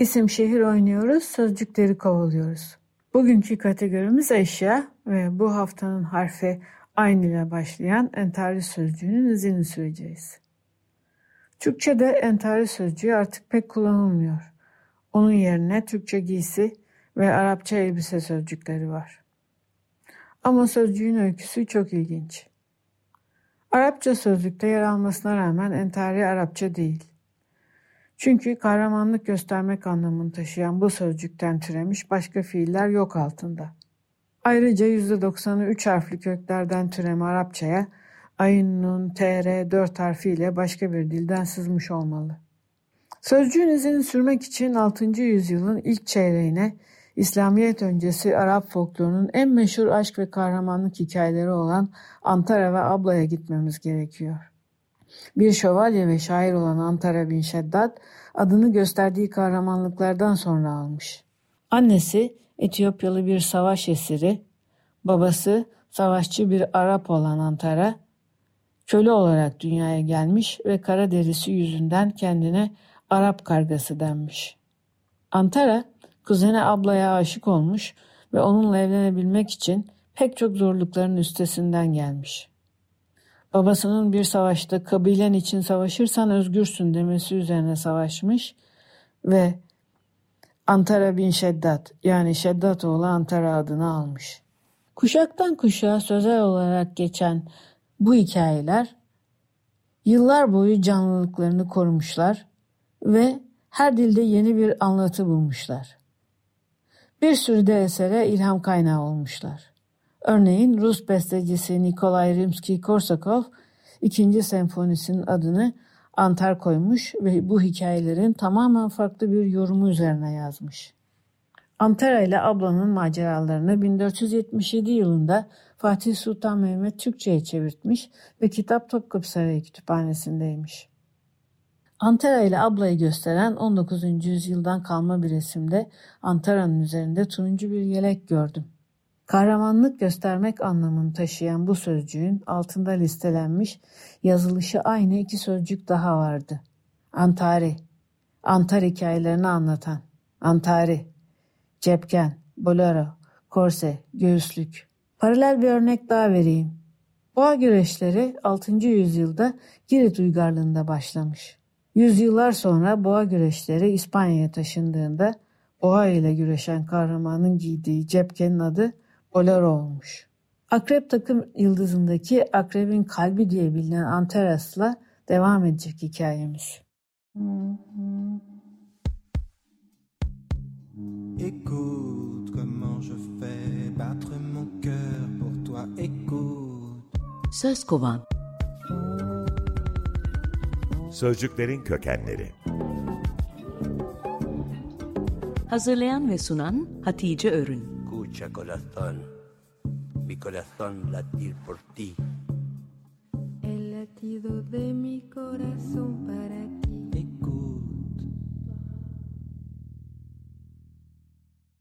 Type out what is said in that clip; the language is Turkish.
İsim şehir oynuyoruz, sözcükleri kovalıyoruz. Bugünkü kategorimiz eşya ve bu haftanın harfi aynı ile başlayan entari sözcüğünün izini süreceğiz. Türkçe'de entari sözcüğü artık pek kullanılmıyor. Onun yerine Türkçe giysi ve Arapça elbise sözcükleri var. Ama sözcüğün öyküsü çok ilginç. Arapça sözlükte yer almasına rağmen entari Arapça değil. Çünkü kahramanlık göstermek anlamını taşıyan bu sözcükten türemiş başka fiiller yok altında. Ayrıca %90'ı üç harfli köklerden türeme Arapçaya ayın, nun, tr, dört harfiyle başka bir dilden sızmış olmalı. Sözcüğün izini sürmek için 6. yüzyılın ilk çeyreğine İslamiyet öncesi Arap folklorunun en meşhur aşk ve kahramanlık hikayeleri olan Antara ve Abla'ya gitmemiz gerekiyor. Bir şövalye ve şair olan Antara bin Şeddat adını gösterdiği kahramanlıklardan sonra almış. Annesi Etiyopyalı bir savaş esiri, babası savaşçı bir Arap olan Antara, köle olarak dünyaya gelmiş ve kara derisi yüzünden kendine Arap kargası denmiş. Antara, kuzene ablaya aşık olmuş ve onunla evlenebilmek için pek çok zorlukların üstesinden gelmiş. Babasının bir savaşta kabilen için savaşırsan özgürsün demesi üzerine savaşmış ve Antara bin Şeddat yani Şeddat oğlu Antara adını almış. Kuşaktan kuşağa sözel olarak geçen bu hikayeler yıllar boyu canlılıklarını korumuşlar ve her dilde yeni bir anlatı bulmuşlar. Bir sürü de esere ilham kaynağı olmuşlar. Örneğin Rus bestecisi Nikolay Rimski-Korsakov ikinci senfonisinin adını Antar koymuş ve bu hikayelerin tamamen farklı bir yorumu üzerine yazmış. Antara ile ablanın maceralarını 1477 yılında Fatih Sultan Mehmet Türkçe'ye çevirtmiş ve kitap Topkapı Sarayı Kütüphanesi'ndeymiş. Antara ile ablayı gösteren 19. yüzyıldan kalma bir resimde Antara'nın üzerinde turuncu bir yelek gördüm. Kahramanlık göstermek anlamını taşıyan bu sözcüğün altında listelenmiş yazılışı aynı iki sözcük daha vardı. Antari, Antar hikayelerini anlatan, Antari, cepken, bolero, korse, göğüslük. Paralel bir örnek daha vereyim. Boğa güreşleri 6. yüzyılda Girit uygarlığında başlamış. Yüzyıllar sonra boğa güreşleri İspanya'ya taşındığında boğa ile güreşen kahramanın giydiği cepkenin adı bolero olmuş. Akrep takım yıldızındaki akrebin kalbi diye bilinen Antaras'la devam edecek hikayemiz. Écoute comment je fais battre mon cœur pour toi, écoute. Söz kovan. Sözcüklerin kökenleri. Hazırlayan ve sunan Hatice Örün. Escucha corazón, mi corazón latir por ti. El latido de mi corazón para